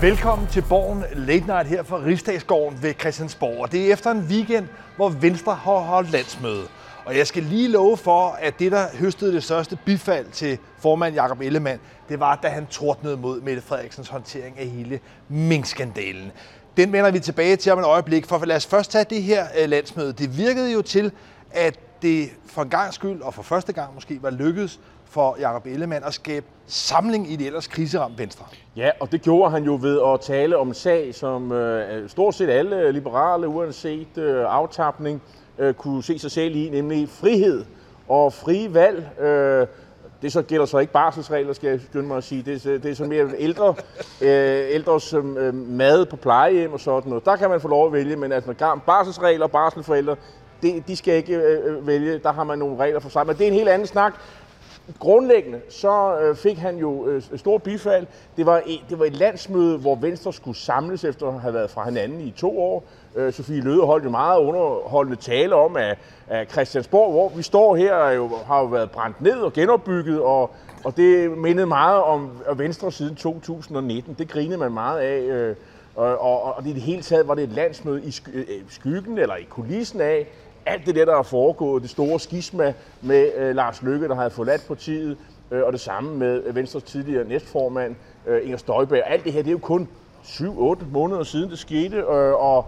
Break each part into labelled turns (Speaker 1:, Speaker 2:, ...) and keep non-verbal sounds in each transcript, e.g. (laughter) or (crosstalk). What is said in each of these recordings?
Speaker 1: Velkommen til Borgen Late Night her fra Rigsdagsgården ved Christiansborg. Og det er efter en weekend, hvor Venstre har holdt landsmøde. Og jeg skal lige love for, at det, der høstede det største bifald til formand Jakob Ellemann, det var, da han tordnede mod Mette Frederiksens håndtering af hele minkskandalen. Den vender vi tilbage til om et øjeblik, for lad os først tage det her øh, landsmøde. Det virkede jo til, at det for en gang skyld, og for første gang måske, var lykkedes for Jakob Ellemann at skabe samling i det ellers kriseramte Venstre.
Speaker 2: Ja, og det gjorde han jo ved at tale om en sag, som øh, stort set alle liberale, uanset øh, aftapning, øh, kunne se sig selv i, nemlig frihed og frie valg. Øh, det så gælder så ikke barselsregler, skal jeg skynde mig at sige. Det, det er så mere ældre, øh, ældres øh, mad på plejehjem og sådan noget. Der kan man få lov at vælge, men altså barselsregler og barselforældre, det, de skal ikke øh, øh, vælge. Der har man nogle regler for sig. Men det er en helt anden snak. Grundlæggende så øh, fik han jo øh, stor bifald. Det var, et, det var et landsmøde, hvor Venstre skulle samles efter at have været fra hinanden i to år. Øh, Sofie Løde holdt jo meget underholdende tale om, at, at Christiansborg, hvor vi står her, jo, har jo været brændt ned og genopbygget, og, og det mindede meget om Venstre siden 2019. Det grinede man meget af. Øh, og, og, og i det hele taget var det et landsmøde i øh, skyggen eller i kulissen af, alt det der, der er foregået, det store skisma med øh, Lars Lykke, der havde forladt partiet, øh, og det samme med øh, Venstres tidligere næstformand, øh, Inger Støjberg. Alt det her, det er jo kun 7-8 måneder siden, det skete, øh, og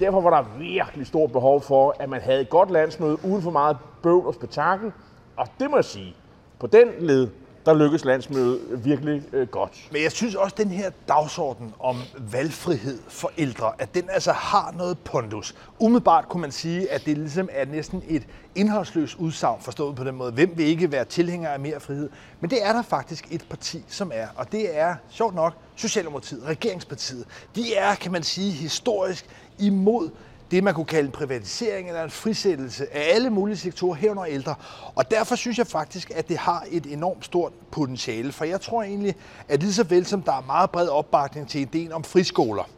Speaker 2: derfor var der virkelig stort behov for, at man havde et godt landsmøde uden for meget bøvl og spektakel. Og det må jeg sige, på den led, der lykkes landsmødet virkelig øh, godt.
Speaker 1: Men jeg synes også, at den her dagsorden om valgfrihed for ældre, at den altså har noget pondus. Umiddelbart kunne man sige, at det ligesom er næsten et indholdsløst udsagn, forstået på den måde. Hvem vil ikke være tilhænger af mere frihed? Men det er der faktisk et parti, som er. Og det er, sjovt nok, Socialdemokratiet, regeringspartiet. De er, kan man sige, historisk imod det, man kunne kalde en privatisering eller en frisættelse af alle mulige sektorer herunder ældre. Og derfor synes jeg faktisk, at det har et enormt stort potentiale. For jeg tror egentlig, at lige så vel som der er meget bred opbakning til ideen om friskoler,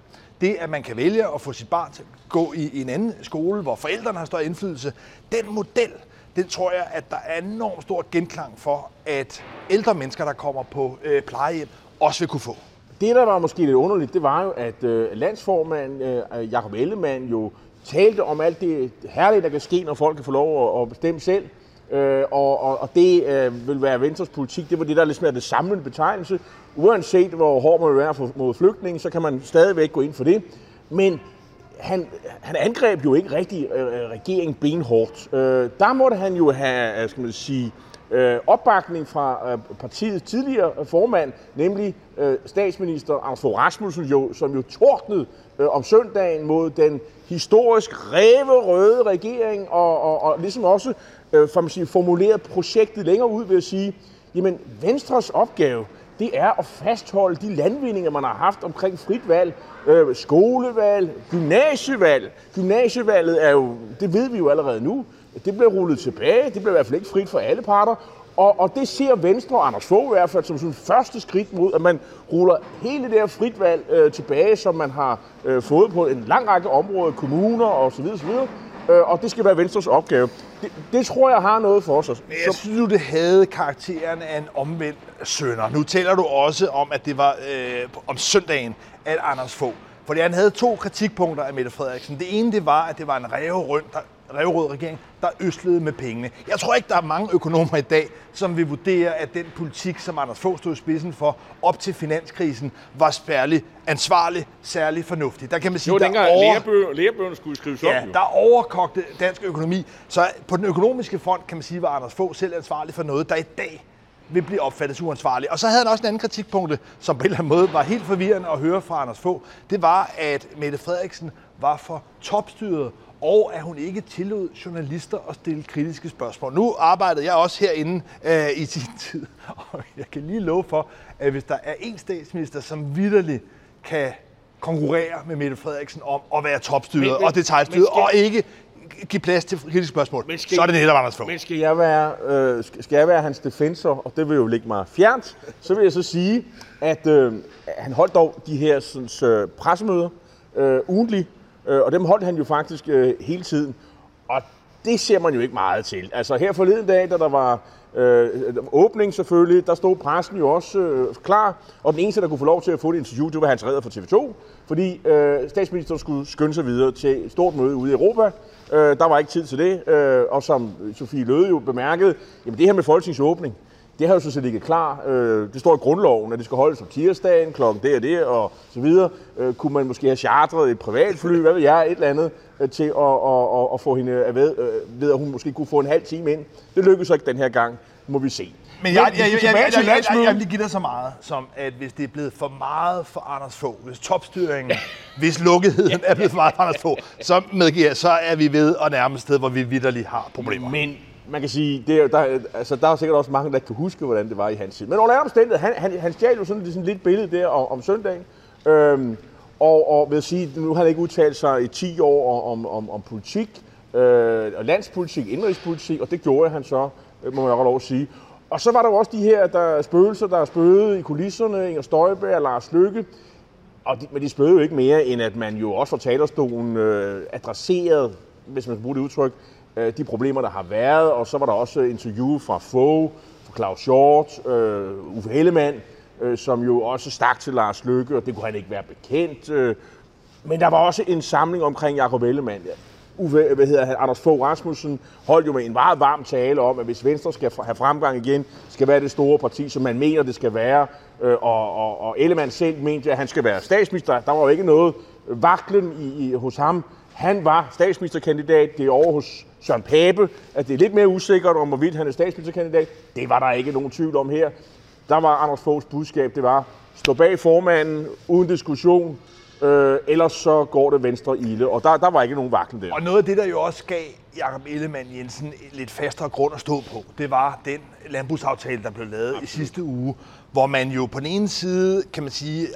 Speaker 1: det, at man kan vælge at få sit barn til at gå i en anden skole, hvor forældrene har større indflydelse, den model, den tror jeg, at der er enormt stor genklang for, at ældre mennesker, der kommer på øh, plejehjem, også vil kunne få.
Speaker 2: Det, der var måske lidt underligt, det var jo, at øh, landsformand øh, øh, Jakob Ellemann jo talte om alt det herlige, der kan ske, når folk kan få lov at, at bestemme selv. Øh, og, og, og det øh, vil være Venstres politik. Det var det, der ligesom er det samlende betegnelse. Uanset hvor hård man vil være for, mod flygtninge, så kan man stadigvæk gå ind for det. Men han, han angreb jo ikke rigtig øh, øh regeringen benhårdt. Øh, der måtte han jo have, øh, skal man sige, øh, øh, opbakning fra øh, partiets tidligere formand, nemlig øh, statsminister Anders Fogh Rasmussen, jo, som jo tordnede øh, om søndagen mod den historisk ræve røde regering, og, og, og ligesom også øh, for man sige, formuleret projektet længere ud ved at sige, jamen Venstres opgave, det er at fastholde de landvindinger, man har haft omkring frit valg, øh, skolevalg, gymnasievalg. Gymnasievalget er jo, det ved vi jo allerede nu, det blev rullet tilbage. Det blev i hvert fald ikke frit for alle parter. Og, og det ser Venstre og Anders Fogh i hvert fald som sådan første skridt mod, at man ruller hele det her fritvalg øh, tilbage, som man har øh, fået på en lang række områder, kommuner og så videre, så videre. Øh, og det skal være Venstres opgave. Det, det tror jeg har noget for sig.
Speaker 1: Men jeg synes du, det havde karakteren af en omvendt sønder. Nu taler du også om, at det var øh, om søndagen, at Anders Fogh fordi han havde to kritikpunkter af Mette Frederiksen. Det ene det var, at det var en ræverød, rød regering, der øslede med pengene. Jeg tror ikke, der er mange økonomer i dag, som vil vurdere, at den politik, som Anders Fogh stod i spidsen for op til finanskrisen, var særlig ansvarlig, særlig fornuftig.
Speaker 2: Der kan man sige, jo, der over... lærebøgerne skulle skrives
Speaker 1: ja,
Speaker 2: op.
Speaker 1: der overkogte dansk økonomi. Så på den økonomiske front kan man sige, var Anders Fogh selv ansvarlig for noget, der i dag vil blive opfattet uansvarligt. Og så havde han også en anden kritikpunkt, som på en eller anden måde var helt forvirrende at høre fra Anders Fogh. Det var, at Mette Frederiksen var for topstyret og at hun ikke tillod journalister at stille kritiske spørgsmål. Nu arbejdede jeg også herinde øh, i sin (laughs) tid, og jeg kan lige love for, at hvis der er en statsminister, som vidderligt kan konkurrere med Mette Frederiksen om at være topstyret og detaljstyret, skal... og ikke give plads til kritiske spørgsmål, skal, så er det netop Anders Fogh.
Speaker 2: Men skal jeg, være, øh, skal jeg være hans defensor, og det vil jo ligge mig fjernt, så vil jeg så sige, at øh, han holdt dog de her sådan, øh, pressemøder øh, ugentligt, Øh, og dem holdt han jo faktisk øh, hele tiden. Og det ser man jo ikke meget til. Altså her forleden dag, da der var øh, åbning selvfølgelig, der stod pressen jo også øh, klar, og den eneste, der kunne få lov til at få et interview, det var hans redder fra TV2, fordi øh, statsministeren skulle skynde sig videre til et stort møde ude i Europa. Øh, der var ikke tid til det, øh, og som Sofie Løde jo bemærkede, jamen det her med folketingsåbning, det har jo sådan set ligget klar. Øh, det står i grundloven, at det skal holdes om tirsdagen, klokken der og der og så videre. Øh, kunne man måske have chartret et privatfly, hvad ved jeg, et eller andet, øh, til at, at, at, at få hende at ved, ved, at hun måske kunne få en halv time ind. Det lykkedes så ikke den her gang, må vi se.
Speaker 1: Men jeg, jeg, jeg, jeg, jeg, jeg, jeg, vil give dig så meget, som at hvis det er blevet for meget for Anders få, hvis topstyringen, hvis lukketheden er blevet for meget for Anders få, så medgiver så er vi ved at nærme et sted, hvor vi vidderligt har problemer.
Speaker 2: Men man kan sige, det er, der, altså, der er sikkert også mange, der ikke kan huske, hvordan det var i hans tid. Men under alle omstændigheder, han, han, han stjal jo sådan, sådan lidt billede der om, om søndagen. Øhm, og, og vil sige, nu har han ikke udtalt sig i 10 år om, om, om politik, øh, og landspolitik, indrigspolitik, og det gjorde han så, øh, må man jo lov at sige. Og så var der jo også de her der spøgelser, der spøgede i kulisserne, Inger Støjberg og Lars Lykke. Og de, men de spøgede jo ikke mere, end at man jo også fra talerstolen øh, adresserede, hvis man skal bruge det udtryk, øh, de problemer, der har været. Og så var der også interview fra Fogh, fra Claus Hjort, øh, Uffe Hellemann, øh, som jo også stak til Lars Lykke, og det kunne han ikke være bekendt. Øh. Men der var også en samling omkring Jacob Ellemann. Ja. Uwe, hvad hedder han, Anders Fogh Rasmussen holdt jo med en meget varm tale om, at hvis Venstre skal have fremgang igen, skal være det store parti, som man mener, det skal være. Øh, og, og, og Ellemann selv mente, at han skal være statsminister. Der var jo ikke noget vaklen i, i, hos ham. Han var statsministerkandidat. Det er over hos Søren Pape, at det er lidt mere usikkert om, hvorvidt han er statsministerkandidat. Det var der ikke nogen tvivl om her. Der var Anders Foghs budskab, det var, stå bag formanden, uden diskussion, øh, ellers så går det venstre ilde, og der, der var ikke nogen vaklen der.
Speaker 1: Og noget af det, der jo også gav Jakob Ellemann Jensen lidt fastere grund at stå på, det var den landbrugsaftale, der blev lavet Absolut. i sidste uge, hvor man jo på den ene side, kan man sige,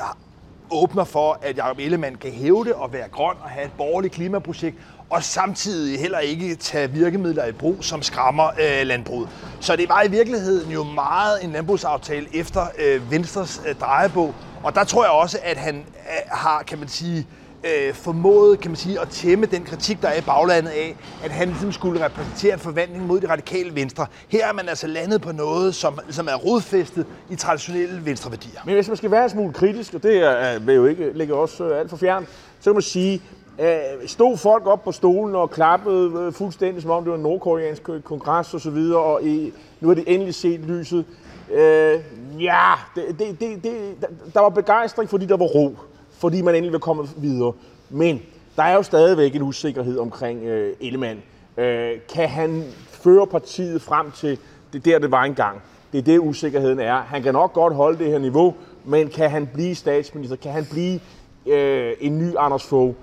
Speaker 1: åbner for, at Jacob Ellemann kan hæve det og være grøn og have et borgerligt klimaprojekt, og samtidig heller ikke tage virkemidler i brug, som skræmmer øh, landbruget. Så det var i virkeligheden jo meget en landbrugsaftale efter øh, Venstres øh, drejebog, og der tror jeg også, at han øh, har, kan man sige, øh, Øh, formået kan man sige, at tæmme den kritik, der er i baglandet af, at han ligesom skulle repræsentere en forvandling mod det radikale venstre. Her er man altså landet på noget, som, som er rodfæstet i traditionelle venstreværdier.
Speaker 2: Men hvis man skal være en smule kritisk, og det er, vil jo ikke ligge også øh, alt for fjern, så kan man sige, øh, stod folk op på stolen og klappede øh, fuldstændig, som om det var en nordkoreansk øh, kongres og så videre, og i, nu har de endelig set lyset. Øh, ja, det, det, det, det, der var begejstring, fordi der var ro fordi man endelig vil komme videre. Men der er jo stadigvæk en usikkerhed omkring øh, Ellemann. Øh, kan han føre partiet frem til det der, det var engang? Det er det, usikkerheden er. Han kan nok godt holde det her niveau, men kan han blive statsminister? Kan han blive øh, en ny Anders Fogh?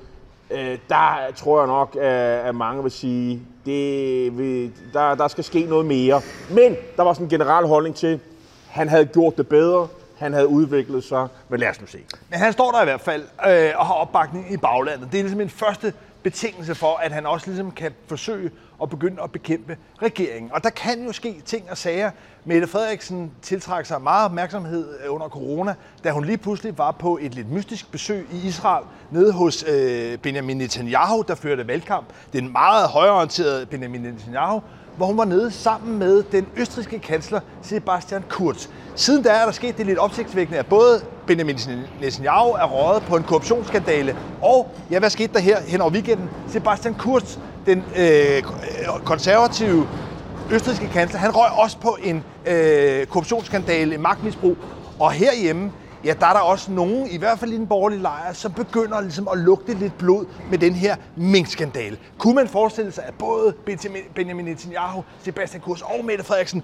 Speaker 2: Øh, der tror jeg nok, øh, at mange vil sige, det vil, der, der skal ske noget mere. Men der var sådan en generel holdning til, han havde gjort det bedre, han havde udviklet sig. Men lad os nu se.
Speaker 1: Men han står der i hvert fald øh, og har opbakning i baglandet. Det er ligesom en første betingelse for, at han også ligesom kan forsøge at begynde at bekæmpe regeringen. Og der kan jo ske ting og sager. Mette Frederiksen tiltrækker sig meget opmærksomhed øh, under corona, da hun lige pludselig var på et lidt mystisk besøg i Israel, nede hos øh, Benjamin Netanyahu, der førte valgkamp. Den meget højreorienterede Benjamin Netanyahu, hvor hun var nede sammen med den østriske kansler Sebastian Kurz. Siden da er der sket det lidt opsigtsvækkende, at både Benjamin Netanyahu er røget på en korruptionsskandale, og ja, hvad skete der her hen over weekenden? Sebastian Kurz, den øh, konservative østriske kansler, han røg også på en øh, korruptionsskandale, en magtmisbrug, og herhjemme, ja, der er der også nogen, i hvert fald i den borgerlige lejr, som begynder ligesom at lugte lidt blod med den her minkskandale. Kunne man forestille sig, at både Benjamin Netanyahu, Sebastian Kurz og Mette Frederiksen,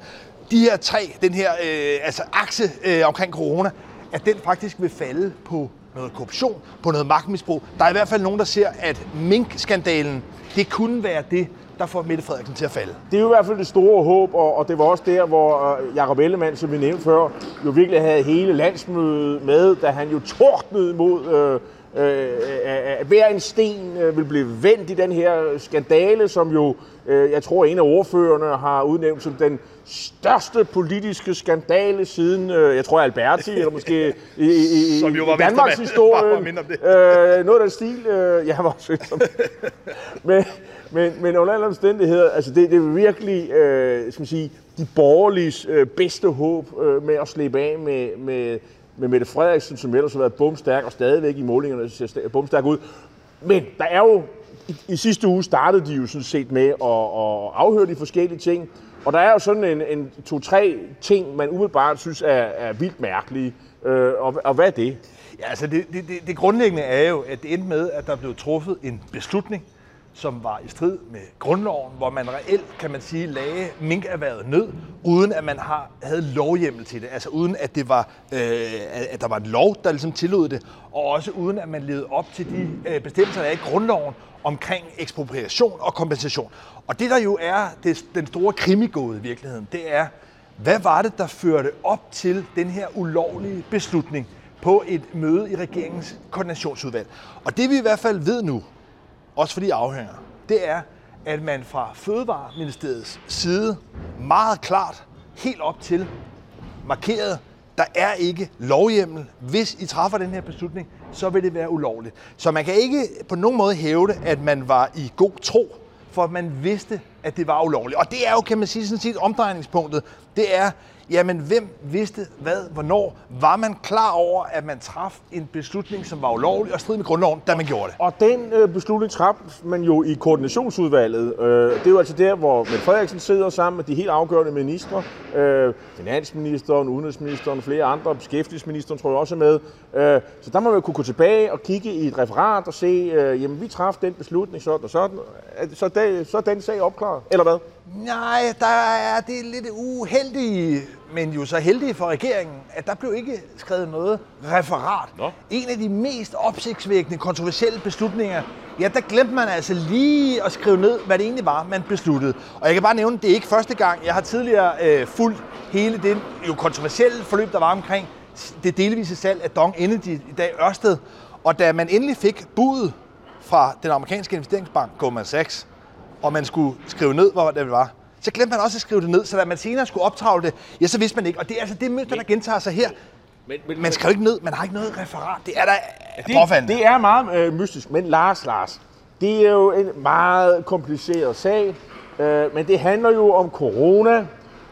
Speaker 1: de her tre, den her øh, altså akse øh, omkring corona, at den faktisk vil falde på noget korruption, på noget magtmisbrug. Der er i hvert fald nogen, der ser, at minkskandalen, det kunne være det, der får Mette Frederiksen til at falde.
Speaker 2: Det er jo i hvert fald det store håb, og, og det var også der, hvor øh, Jacob Ellemann, som vi nævnte før, jo virkelig havde hele landsmødet med, da han jo tordnede mod øh, at hver en sten øh, vil blive vendt i den her skandale, som jo, øh, jeg tror, en af ordførerne har udnævnt som den største politiske skandale siden, øh, jeg tror, Alberti, eller måske (laughs) i, i,
Speaker 1: Som jo var
Speaker 2: i Danmarks historie. Øh, noget af den stil, øh, jeg var også som (laughs) men, men, men under alle omstændigheder, altså det, det er virkelig, øh, skal man sige, de borgerliges øh, bedste håb øh, med at slippe af med, med, med Mette Frederiksen, som ellers har været bumstærk og stadigvæk i målingerne ser bumstærk ud. Men der er jo, i, i sidste uge startede de jo sådan set med at, at afhøre de forskellige ting, og der er jo sådan en, en to-tre ting, man umiddelbart synes er, er vildt mærkelige. Øh, og, og hvad er det?
Speaker 1: Ja, altså det, det, det, det grundlæggende er jo, at det endte med, at der blev truffet en beslutning, som var i strid med grundloven, hvor man reelt, kan man sige, lagde minkerhvervet ned, uden at man har, havde lovhjemmel til det. Altså uden at, det var, øh, at at der var en lov, der ligesom tillod det, og også uden at man levede op til de øh, bestemmelser, der er i grundloven omkring ekspropriation og kompensation. Og det der jo er det, den store krimigåde i virkeligheden, det er, hvad var det, der førte op til den her ulovlige beslutning på et møde i regeringens koordinationsudvalg? Og det vi i hvert fald ved nu, også for de afhænger, det er, at man fra Fødevareministeriets side meget klart, helt op til, markeret, der er ikke lovhjemmel. Hvis I træffer den her beslutning, så vil det være ulovligt. Så man kan ikke på nogen måde hævde, at man var i god tro, for at man vidste, at det var ulovligt. Og det er jo, kan man sige, sådan set omdrejningspunktet. Det er, jamen hvem vidste hvad, hvornår? Var man klar over, at man traf en beslutning, som var ulovlig og strid med grundloven, da man gjorde det?
Speaker 2: Og den øh, beslutning traf man jo i koordinationsudvalget. Øh, det er jo altså der, hvor Mette Frederiksen sidder sammen med de helt afgørende ministre. Øh, finansministeren, udenrigsministeren flere andre. Beskæftigelsesministeren tror jeg også er med. Øh, så der må man kunne gå tilbage og kigge i et referat og se, øh, jamen vi traf den beslutning sådan og sådan. Så, det, så er den sag opklaret, eller hvad?
Speaker 1: Nej, der er det lidt uheldige, men jo så heldige for regeringen, at der blev ikke skrevet noget referat.
Speaker 2: Nå.
Speaker 1: En af de mest opsigtsvækkende, kontroversielle beslutninger, ja, der glemte man altså lige at skrive ned, hvad det egentlig var, man besluttede. Og jeg kan bare nævne, det er ikke første gang. Jeg har tidligere øh, fulgt hele det jo kontroversielle forløb, der var omkring det delvise salg af Dong Energy i dag Ørsted. Og da man endelig fik budet fra den amerikanske investeringsbank Goldman Sachs, og man skulle skrive ned, hvor det var, så glemte man også at skrive det ned, så da man senere skulle optravle det, ja, så vidste man ikke. Og det er altså det mønster, der gentager sig her.
Speaker 2: Men, men,
Speaker 1: Man skriver ikke ned, man har ikke noget referat. Det er da
Speaker 2: det,
Speaker 1: påfaldende.
Speaker 2: det er meget øh, mystisk. Men Lars, Lars, det er jo en meget kompliceret sag. Øh, men det handler jo om corona,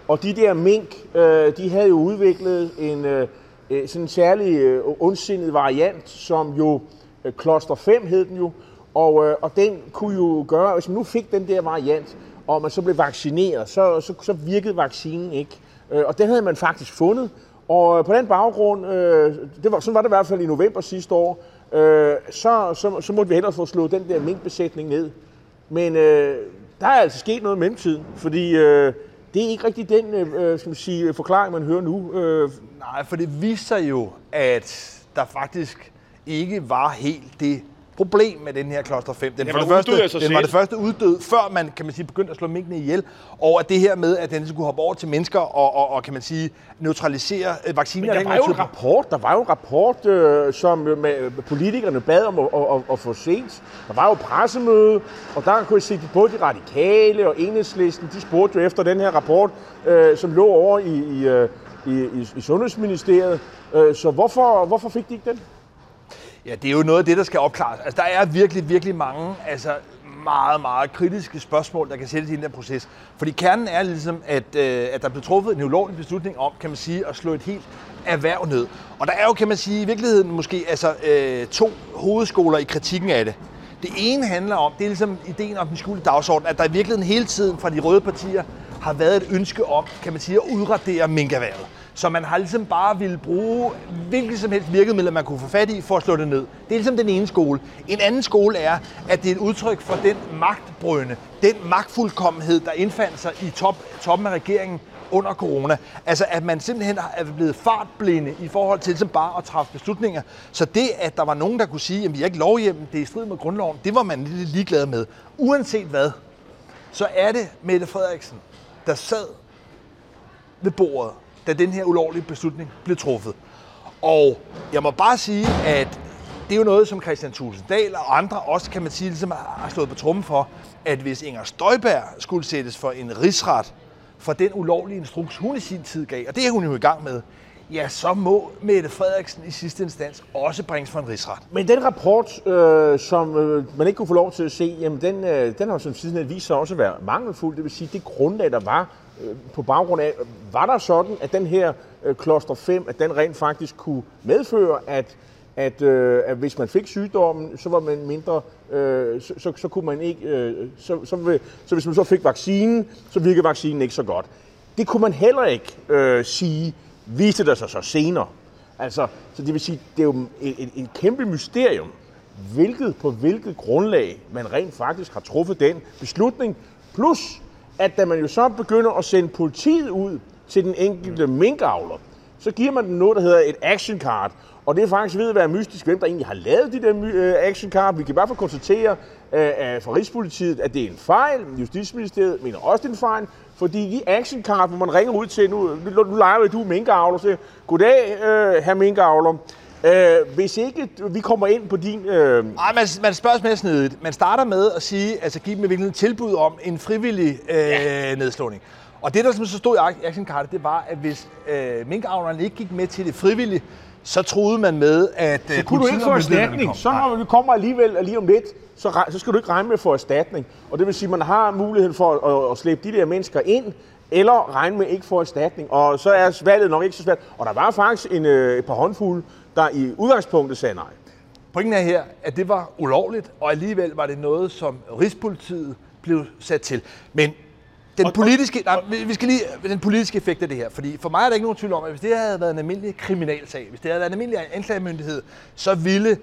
Speaker 2: og de der mink, øh, de havde jo udviklet en øh, øh, sådan en særlig øh, ondsindet variant, som jo øh, Kloster 5 hed den jo, og, øh, og den kunne jo gøre, hvis man nu fik den der variant, og man så blev vaccineret, så, så, så virkede vaccinen ikke. Øh, og det havde man faktisk fundet, og øh, på den baggrund, øh, det var, sådan var det i hvert fald i november sidste år, øh, så, så, så måtte vi hellere få slået den der minkbesætning ned. Men øh, der er altså sket noget i mellemtiden, fordi øh, det er ikke rigtig den øh, øh skal man sige, forklaring, man hører nu. Øh,
Speaker 1: Nej, for det viser jo, at der faktisk ikke var helt det problem med den her kloster 5. Den,
Speaker 2: Den var
Speaker 1: det første, den var det første uddød, før man kan man sige, begyndte at slå minkene ihjel. Og at det her med, at den skulle hoppe over til mennesker og, og, og kan man sige, neutralisere øh, vacciner.
Speaker 2: Men
Speaker 1: af
Speaker 2: der var jo en rapport, der var jo en rapport, øh, som øh, med, politikerne bad om at, at, at, få set. Der var jo pressemøde, og der kunne jeg se, at både de radikale og enhedslisten, de spurgte jo efter den her rapport, øh, som lå over i, i, øh, i, i, i Sundhedsministeriet. Øh, så hvorfor, hvorfor fik de ikke den?
Speaker 1: Ja, det er jo noget af det, der skal opklares. Altså, der er virkelig, virkelig mange altså, meget, meget kritiske spørgsmål, der kan sættes i den der proces. Fordi kernen er ligesom, at, øh, at der blev truffet en ulovlig beslutning om, kan man sige, at slå et helt erhverv ned. Og der er jo, kan man sige, i virkeligheden måske altså, øh, to hovedskoler i kritikken af det. Det ene handler om, det er ligesom ideen om den skjulte dagsorden, at der i virkeligheden hele tiden fra de røde partier har været et ønske om, kan man sige, at udradere minkerværet. Så man har ligesom bare ville bruge hvilket som helst virkemiddel, man kunne få fat i for at slå det ned. Det er ligesom den ene skole. En anden skole er, at det er et udtryk for den magtbrønde, den magtfuldkommenhed, der indfandt sig i top, toppen af regeringen under corona. Altså at man simpelthen er blevet fartblinde i forhold til ligesom bare at træffe beslutninger. Så det, at der var nogen, der kunne sige, at vi er ikke lovhjemmen, det er i strid med grundloven, det var man lidt ligeglad med. Uanset hvad, så er det Mette Frederiksen, der sad ved bordet, da den her ulovlige beslutning blev truffet. Og jeg må bare sige, at det er jo noget, som Christian Tulsendal og andre også, kan man sige, ligesom har slået på trummen for, at hvis Inger Støjberg skulle sættes for en rigsret for den ulovlige instruks, hun i sin tid gav, og det er hun jo i gang med, ja, så må Mette Frederiksen i sidste instans også bringes for en rigsret.
Speaker 2: Men den rapport, øh, som øh, man ikke kunne få lov til at se, jamen den, øh, den har som siden vist sig også at være mangelfuld. Det vil sige, det grundlag, der var Øh, på baggrund af, var der sådan, at den her øh, kloster 5, at den rent faktisk kunne medføre, at at, øh, at hvis man fik sygdommen, så var man mindre, så, så, så kunne man ikke, så, så, så hvis man så fik vaccinen, så virkede vaccinen ikke så godt. Det kunne man heller ikke øh, sige, viste der sig så senere. Altså, så det vil sige, det er jo et, et, et kæmpe mysterium, hvilket på hvilket grundlag man rent faktisk har truffet den beslutning. Plus, at da man jo så begynder at sende politiet ud til den enkelte minkavler, så giver man den noget, der hedder et action card. Og det er faktisk ved at være mystisk, hvem der egentlig har lavet de der øh, action card. Vi kan bare få konstatere øh, fra Rigspolitiet, at det er en fejl. Justitsministeriet mener også, det er en fejl. Fordi de action card, hvor man ringer ud til, nu, nu, nu leger du minkavler, og siger, goddag, øh, herr minkavler. Øh, hvis ikke vi kommer ind på din... Øh...
Speaker 1: Ej, man, man spørger mere snedigt. Man starter med at sige, altså give dem et tilbud om en frivillig øh, ja. nedslåning. Og det, der som så stod i action card, det var, at hvis øh, minkavlerne ikke gik med til det frivillige, så troede man med, at
Speaker 2: Så øh, kunne du ikke få erstatning. Så når vi kommer alligevel lige om lidt, så, så skal du ikke regne med at få erstatning. Og det vil sige, at man har muligheden for at, at slæbe de der mennesker ind, eller regne med ikke få erstatning. Og så er valget nok ikke så svært. Og der var faktisk en, øh, et par håndfulde, der i udgangspunktet sagde nej.
Speaker 1: Pointen er her, at det var ulovligt, og alligevel var det noget, som Rigspolitiet blev sat til. Men den politiske, nej, vi skal lige, den politiske effekt af det her, fordi for mig er der ikke nogen tvivl om, at hvis det havde været en almindelig kriminalsag, hvis det havde været en almindelig anklagemyndighed, så ville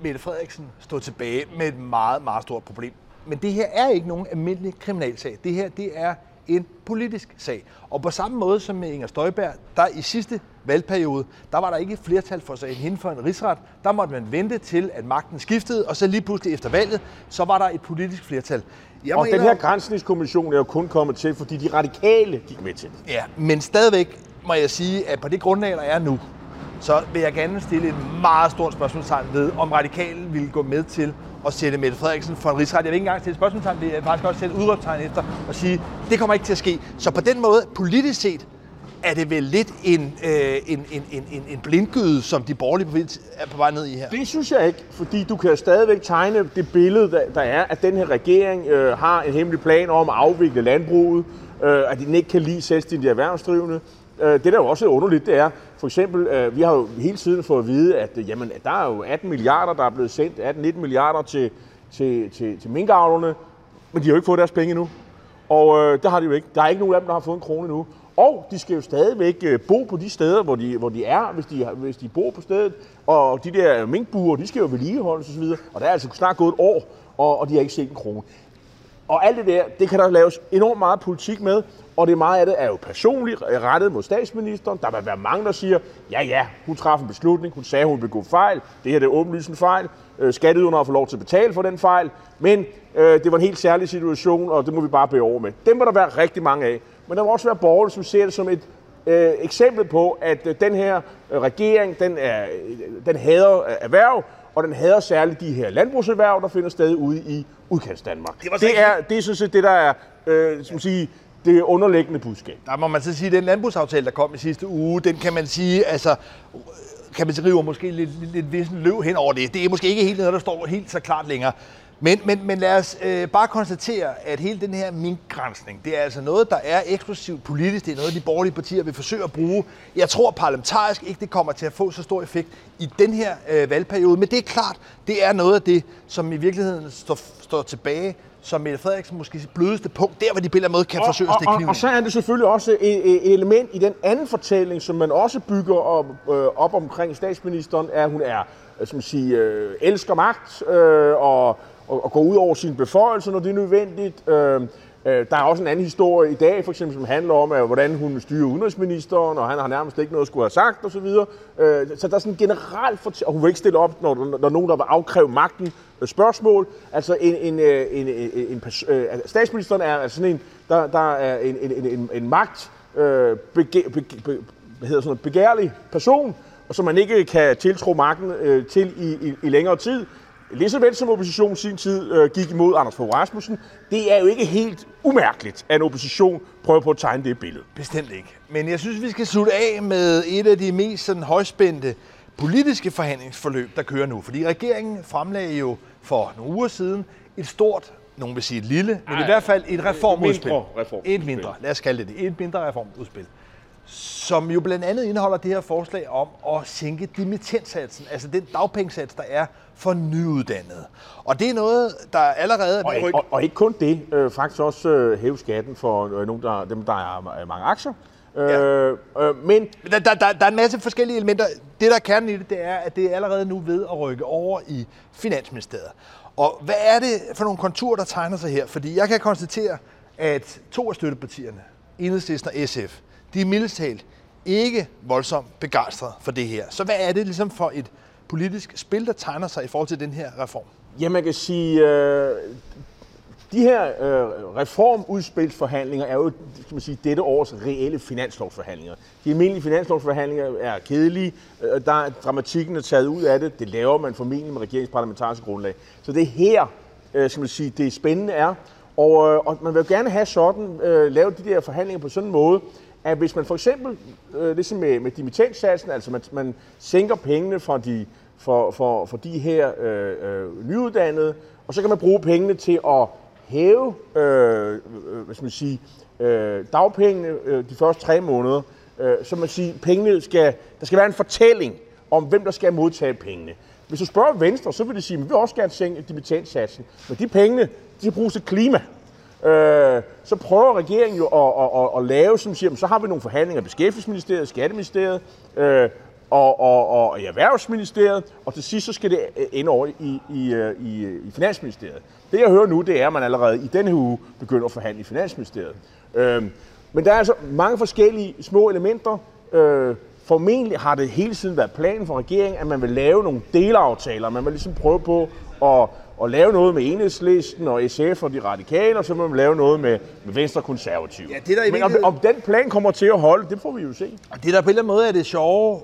Speaker 1: Mette Frederiksen stå tilbage med et meget, meget stort problem. Men det her er ikke nogen almindelig kriminalsag. Det her, det er en politisk sag. Og på samme måde som med Inger Støjberg, der i sidste valgperiode, der var der ikke flertal for sig hende for en rigsret. Der måtte man vente til, at magten skiftede, og så lige pludselig efter valget, så var der et politisk flertal.
Speaker 2: Jeg og den her grænsningskommission er jo kun kommet til, fordi de radikale gik med til det.
Speaker 1: Ja, men stadigvæk må jeg sige, at på det grundlag, der er nu, så vil jeg gerne stille et meget stort spørgsmålstegn ved, om radikale vil gå med til at sætte Mette Frederiksen for en rigsret. Jeg vil ikke engang stille spørgsmålstegn, det er faktisk også sætte udråbstegn efter og sige, det kommer ikke til at ske. Så på den måde, politisk set, er det vel lidt en, øh, en, en, en, en blindgyde, som de borgerlige er på vej ned i her?
Speaker 2: Det synes jeg ikke, fordi du kan stadigvæk tegne det billede, der, der er, at den her regering øh, har en hemmelig plan om at afvikle landbruget, øh, at de ikke kan lide selvstændige erhvervsdrivende. Øh, det, der jo også er underligt, det er, for eksempel, øh, vi har jo hele tiden fået at vide, at øh, jamen, der er jo 18 milliarder, der er blevet sendt, 18-19 milliarder til, til, til, til minkavlerne, men de har jo ikke fået deres penge endnu. Og øh, det har de jo ikke. Der er ikke nogen af dem, der har fået en krone endnu. Og de skal jo stadigvæk øh, bo på de steder, hvor de, hvor de er, hvis de, hvis de bor på stedet. Og de der minkbuer, de skal jo vedligeholdes osv. Og der er altså snart gået et år, og, og de har ikke set en krone. Og alt det der, det kan der laves enormt meget politik med, og det meget af det er jo personligt øh, rettet mod statsministeren. Der vil være mange, der siger, ja ja, hun træffede en beslutning, hun sagde, hun ville gå fejl. Det her det er åbenlyst en fejl. Øh, skatteyderne har fået lov til at betale for den fejl. Men øh, det var en helt særlig situation, og det må vi bare bære over med. Dem må der være rigtig mange af. Men der vil også være borgere, som ser det som et øh, eksempel på, at øh, den her øh, regering, den, er, øh, den hader erhverv, og den hader særligt de her landbrugserhverv, der finder sted ude i udkants Danmark. Det, det, er, det er sådan set det, der er øh, som sige, det underliggende budskab.
Speaker 1: Der må man så sige, at den landbrugsaftale, der kom i sidste uge, den kan man sige, altså kan man rive måske lidt, lidt, lidt vissen løv hen over det. Det er måske ikke helt noget, der står helt så klart længere. Men, men, men lad os øh, bare konstatere, at hele den her minkgrænsning, det er altså noget, der er eksklusivt politisk. Det er noget, de borgerlige partier vil forsøge at bruge. Jeg tror parlamentarisk ikke, det kommer til at få så stor effekt i den her øh, valgperiode. Men det er klart, det er noget af det, som i virkeligheden står, står tilbage som Mette Frederiksen måske blødeste punkt, der hvor de på en måde kan og, forsøge at stikke kniven
Speaker 2: og, og, så er det selvfølgelig også et, et element i den anden fortælling, som man også bygger op, øh, op omkring statsministeren, er, at hun er, øh, som sige, øh, elsker magt øh, og og, at gå ud over sine beføjelser, når det er nødvendigt. Øh, øh, der er også en anden historie i dag, for eksempel, som handler om, at, hvordan hun styrer udenrigsministeren, og han har nærmest ikke noget at skulle have sagt osv. Øh, så der er sådan en generelt for og hun vil ikke stille op, når, når nogen, der vil afkræve magten, øh, spørgsmål. Altså en, en, øh, en, en, en, en øh, altså, statsministeren er altså sådan en, der, der er en, en, en, en magt, øh, bege, be, be, hvad hedder sådan noget, begærlig person, og som man ikke kan tiltro magten øh, til i, i, i længere tid. Lige så vel som oppositionen sin tid øh, gik imod Anders Fogh Rasmussen, det er jo ikke helt umærkeligt, at en opposition prøver på at tegne det billede.
Speaker 1: Bestemt ikke. Men jeg synes, vi skal slutte af med et af de mest sådan, højspændte politiske forhandlingsforløb, der kører nu. Fordi regeringen fremlagde jo for nogle uger siden et stort, nogen vil sige et lille, men Ej, i hvert fald et reformudspil.
Speaker 2: mindre reformudspil.
Speaker 1: Et mindre, lad os kalde det det. Et mindre reformudspil. Som jo blandt andet indeholder det her forslag om at sænke dimittentsatsen, altså den dagpengesats, der er for nyuddannede. Og det er noget, der allerede er
Speaker 2: Og, ikke, og, og ikke kun det, øh, faktisk også øh, hæve skatten for øh, nogle, der, dem, der har mange aktier. Øh, øh, men
Speaker 1: Der, der, der, der er en masse forskellige elementer. Det, der er kernen i det, det er, at det er allerede nu ved at rykke over i Finansministeriet. Og hvad er det for nogle konturer, der tegner sig her? Fordi jeg kan konstatere, at to af støttepartierne, Enhedslisten og SF, de er mildest talt ikke voldsomt begejstrede for det her. Så hvad er det ligesom for et politisk spil, der tegner sig i forhold til den her reform?
Speaker 2: Ja, man kan sige, øh, de her øh, reformudspilsforhandlinger er jo skal man sige, dette års reelle finanslovsforhandlinger. De almindelige finanslovsforhandlinger er kedelige. Øh, der er dramatikken er taget ud af det. Det laver man formentlig med regeringsparlamentariske grundlag. Så det er her, øh, skal man sige, det spændende er. Og, øh, og man vil jo gerne have sådan, øh, lave de der forhandlinger på sådan en måde, at hvis man for eksempel, øh, ligesom med, med dimittensatsen, altså man, man sænker pengene fra de, for, for, for de her øh, øh, nyuddannede, og så kan man bruge pengene til at hæve øh, øh, hvad skal man sige, øh, dagpengene øh, de første tre måneder. Øh, så man siger, pengene skal, der skal være en fortælling om, hvem der skal modtage pengene. Hvis du spørger Venstre, så vil de sige, at vi vil også gerne sænke dimittentsatsen. Men de pengene, de skal bruges til klima. Øh, så prøver regeringen jo at, at, at, at lave, som siger, så har vi nogle forhandlinger i Beskæftigelsesministeriet, Skatteministeriet øh, og, og, og i Erhvervsministeriet, og til sidst så skal det øh, ende over i, i, øh, i, øh, i Finansministeriet. Det jeg hører nu, det er, at man allerede i denne uge begynder at forhandle i Finansministeriet. Øh, men der er altså mange forskellige små elementer. Øh, formentlig har det hele tiden været planen for regeringen, at man vil lave nogle delaftaler. Man vil ligesom prøve på at, at lave noget med enhedslisten og SF og de radikale, og så vil man lave noget med, med Venstre Konservative.
Speaker 1: Ja, det er der
Speaker 2: Men om, om den plan kommer til at holde, det får vi jo se.
Speaker 1: Og det, der på en eller anden måde er det sjove,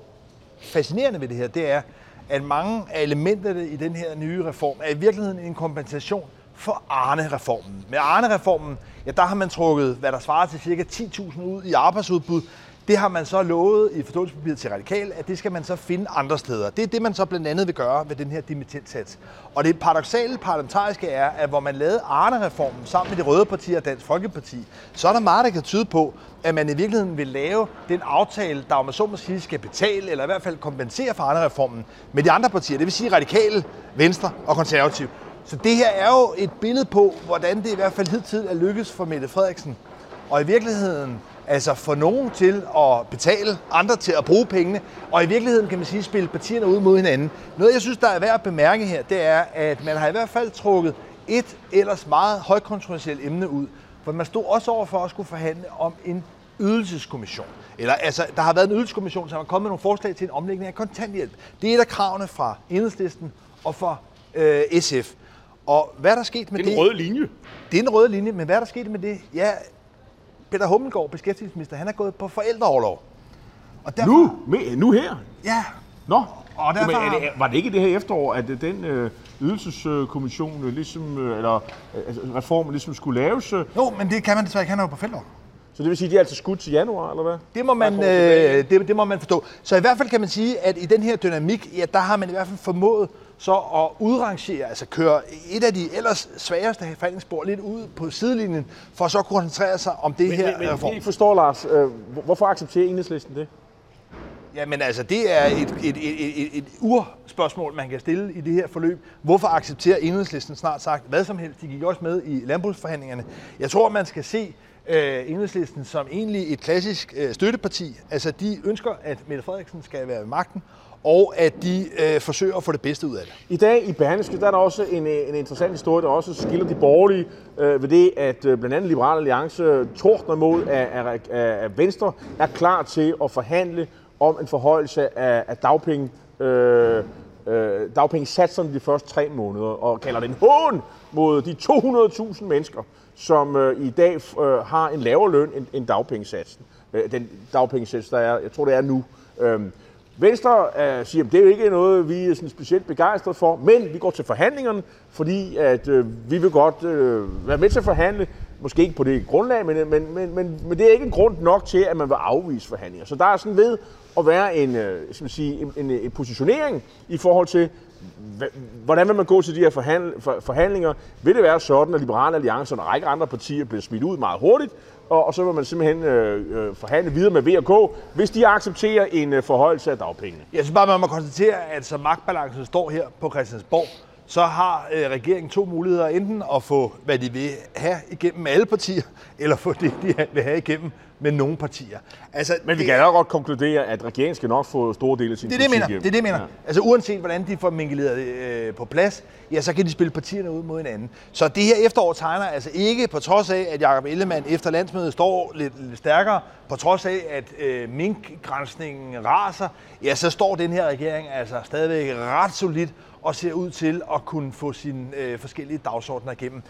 Speaker 1: fascinerende ved det her, det er, at mange af elementerne i den her nye reform er i virkeligheden en kompensation for Arne-reformen. Med Arne-reformen, ja, der har man trukket, hvad der svarer til cirka 10.000 ud i arbejdsudbud. Det har man så lovet i forståelsespapiret til Radikal, at det skal man så finde andre steder. Det er det, man så blandt andet vil gøre ved den her dimittentsats. Og det paradoxale parlamentariske er, at hvor man lavede Arne-reformen sammen med de røde partier og Dansk Folkeparti, så er der meget, der kan tyde på, at man i virkeligheden vil lave den aftale, der om man så må sige skal betale, eller i hvert fald kompensere for Arne-reformen med de andre partier. Det vil sige Radikale, Venstre og Konservativ. Så det her er jo et billede på, hvordan det i hvert fald hidtil er lykkedes for Mette Frederiksen. Og i virkeligheden altså få nogen til at betale, andre til at bruge pengene, og i virkeligheden kan man sige, spille partierne ud mod hinanden. Noget, jeg synes, der er værd at bemærke her, det er, at man har i hvert fald trukket et ellers meget højkontroversielt emne ud. For man stod også over for at skulle forhandle om en ydelseskommission. Eller altså, der har været en ydelseskommission, som har kommet med nogle forslag til en omlægning af kontanthjælp. Det er et af kravene fra Enhedslisten og fra øh, SF. Og hvad er der sket med
Speaker 2: Det er
Speaker 1: det?
Speaker 2: en rød linje.
Speaker 1: Det er en rød linje, men hvad er der sket med det? Ja, Peter Hummelgaard, beskæftigelsesminister, han er gået på forældreoverlov. Og derfor,
Speaker 2: Nu? Med, nu her?
Speaker 1: Ja,
Speaker 2: Nå,
Speaker 1: Og derfor-
Speaker 2: Men er det, var det ikke det her efterår, at øh, den øh, ydelseskommission, øh, ligesom, øh, eller øh, altså, reformen ligesom skulle laves? Øh,
Speaker 1: jo, men det kan man desværre ikke, han er jo på forældreoverlov.
Speaker 2: så det vil sige, at de er altså skudt til januar, eller hvad?
Speaker 1: Det må, man, øh, det, det må man forstå. Så i hvert fald kan man sige, at i den her dynamik, ja, der har man i hvert fald formået så at udrangere, altså køre et af de ellers sværeste forhandlingsspor lidt ud på sidelinjen, for så at koncentrere sig om det
Speaker 2: Men,
Speaker 1: her
Speaker 2: men, men
Speaker 1: reform.
Speaker 2: jeg ikke forstår, Lars, øh, hvor- hvorfor accepterer enhedslisten det?
Speaker 1: Jamen altså, det er et, et, et, et, et urspørgsmål, man kan stille i det her forløb. Hvorfor accepterer enhedslisten snart sagt hvad som helst? De gik også med i landbrugsforhandlingerne. Jeg tror, man skal se øh, enhedslisten som egentlig et klassisk øh, støtteparti. Altså, de ønsker, at Mette Frederiksen skal være ved magten, og at de øh, forsøger at få det bedste ud af det.
Speaker 2: I dag i Berlingske, der er der også en, øh, en interessant historie, der også skiller de borgerlige øh, ved det, at øh, blandt andet Liberal Alliance øh, tordner mod, at, at, at, at Venstre er klar til at forhandle om en forhøjelse af, af dagpenge, øh, øh, dagpengesatserne de første tre måneder, og kalder det en hån mod de 200.000 mennesker, som øh, i dag øh, har en lavere løn end, end dagpengesatsen. Øh, den dagpengesats, der er, jeg tror det er nu. Øh, Venstre øh, siger, at det er jo ikke noget, vi er sådan specielt begejstret for, men vi går til forhandlingerne, fordi at, øh, vi vil godt øh, være med til at forhandle, måske ikke på det grundlag, men, men, men, men, men det er ikke en grund nok til, at man vil afvise forhandlinger. Så der er sådan ved at være en, øh, skal man sige, en, en, en positionering i forhold til, hvordan vil man gå til de her forhandlinger? Vil det være sådan, at Liberale Alliance og en række andre partier bliver smidt ud meget hurtigt, og, og så vil man simpelthen øh, øh, forhandle videre med VK, hvis de accepterer en øh, forhøjelse af dagpengene?
Speaker 1: Jeg synes bare, man må konstatere, at så magtbalancen står her på Christiansborg, så har øh, regeringen to muligheder. Enten at få, hvad de vil have igennem alle partier, (laughs) eller få det, de vil have igennem med nogle partier.
Speaker 2: Altså, Men vi det, kan jo godt konkludere, at regeringen skal nok få store dele af sin
Speaker 1: det er det, mener. Det er det, jeg mener. Ja. Altså uanset hvordan de får mingeleret øh, på plads, ja, så kan de spille partierne ud mod hinanden. Så det her efterår tegner altså ikke, på trods af, at Jacob Ellemann efter landsmødet står lidt, lidt stærkere, på trods af, at øh, minkgrænsningen raser, ja, så står den her regering altså stadigvæk ret solidt og ser ud til at kunne få sine øh, forskellige dagsordner igennem.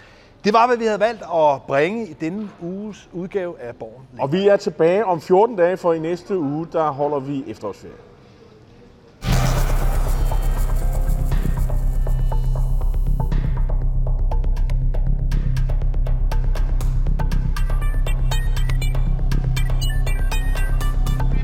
Speaker 1: Det var, hvad vi havde valgt at bringe i denne uges udgave af Borgen.
Speaker 2: Og vi er tilbage om 14 dage, for i næste uge, der holder vi efterårsferie.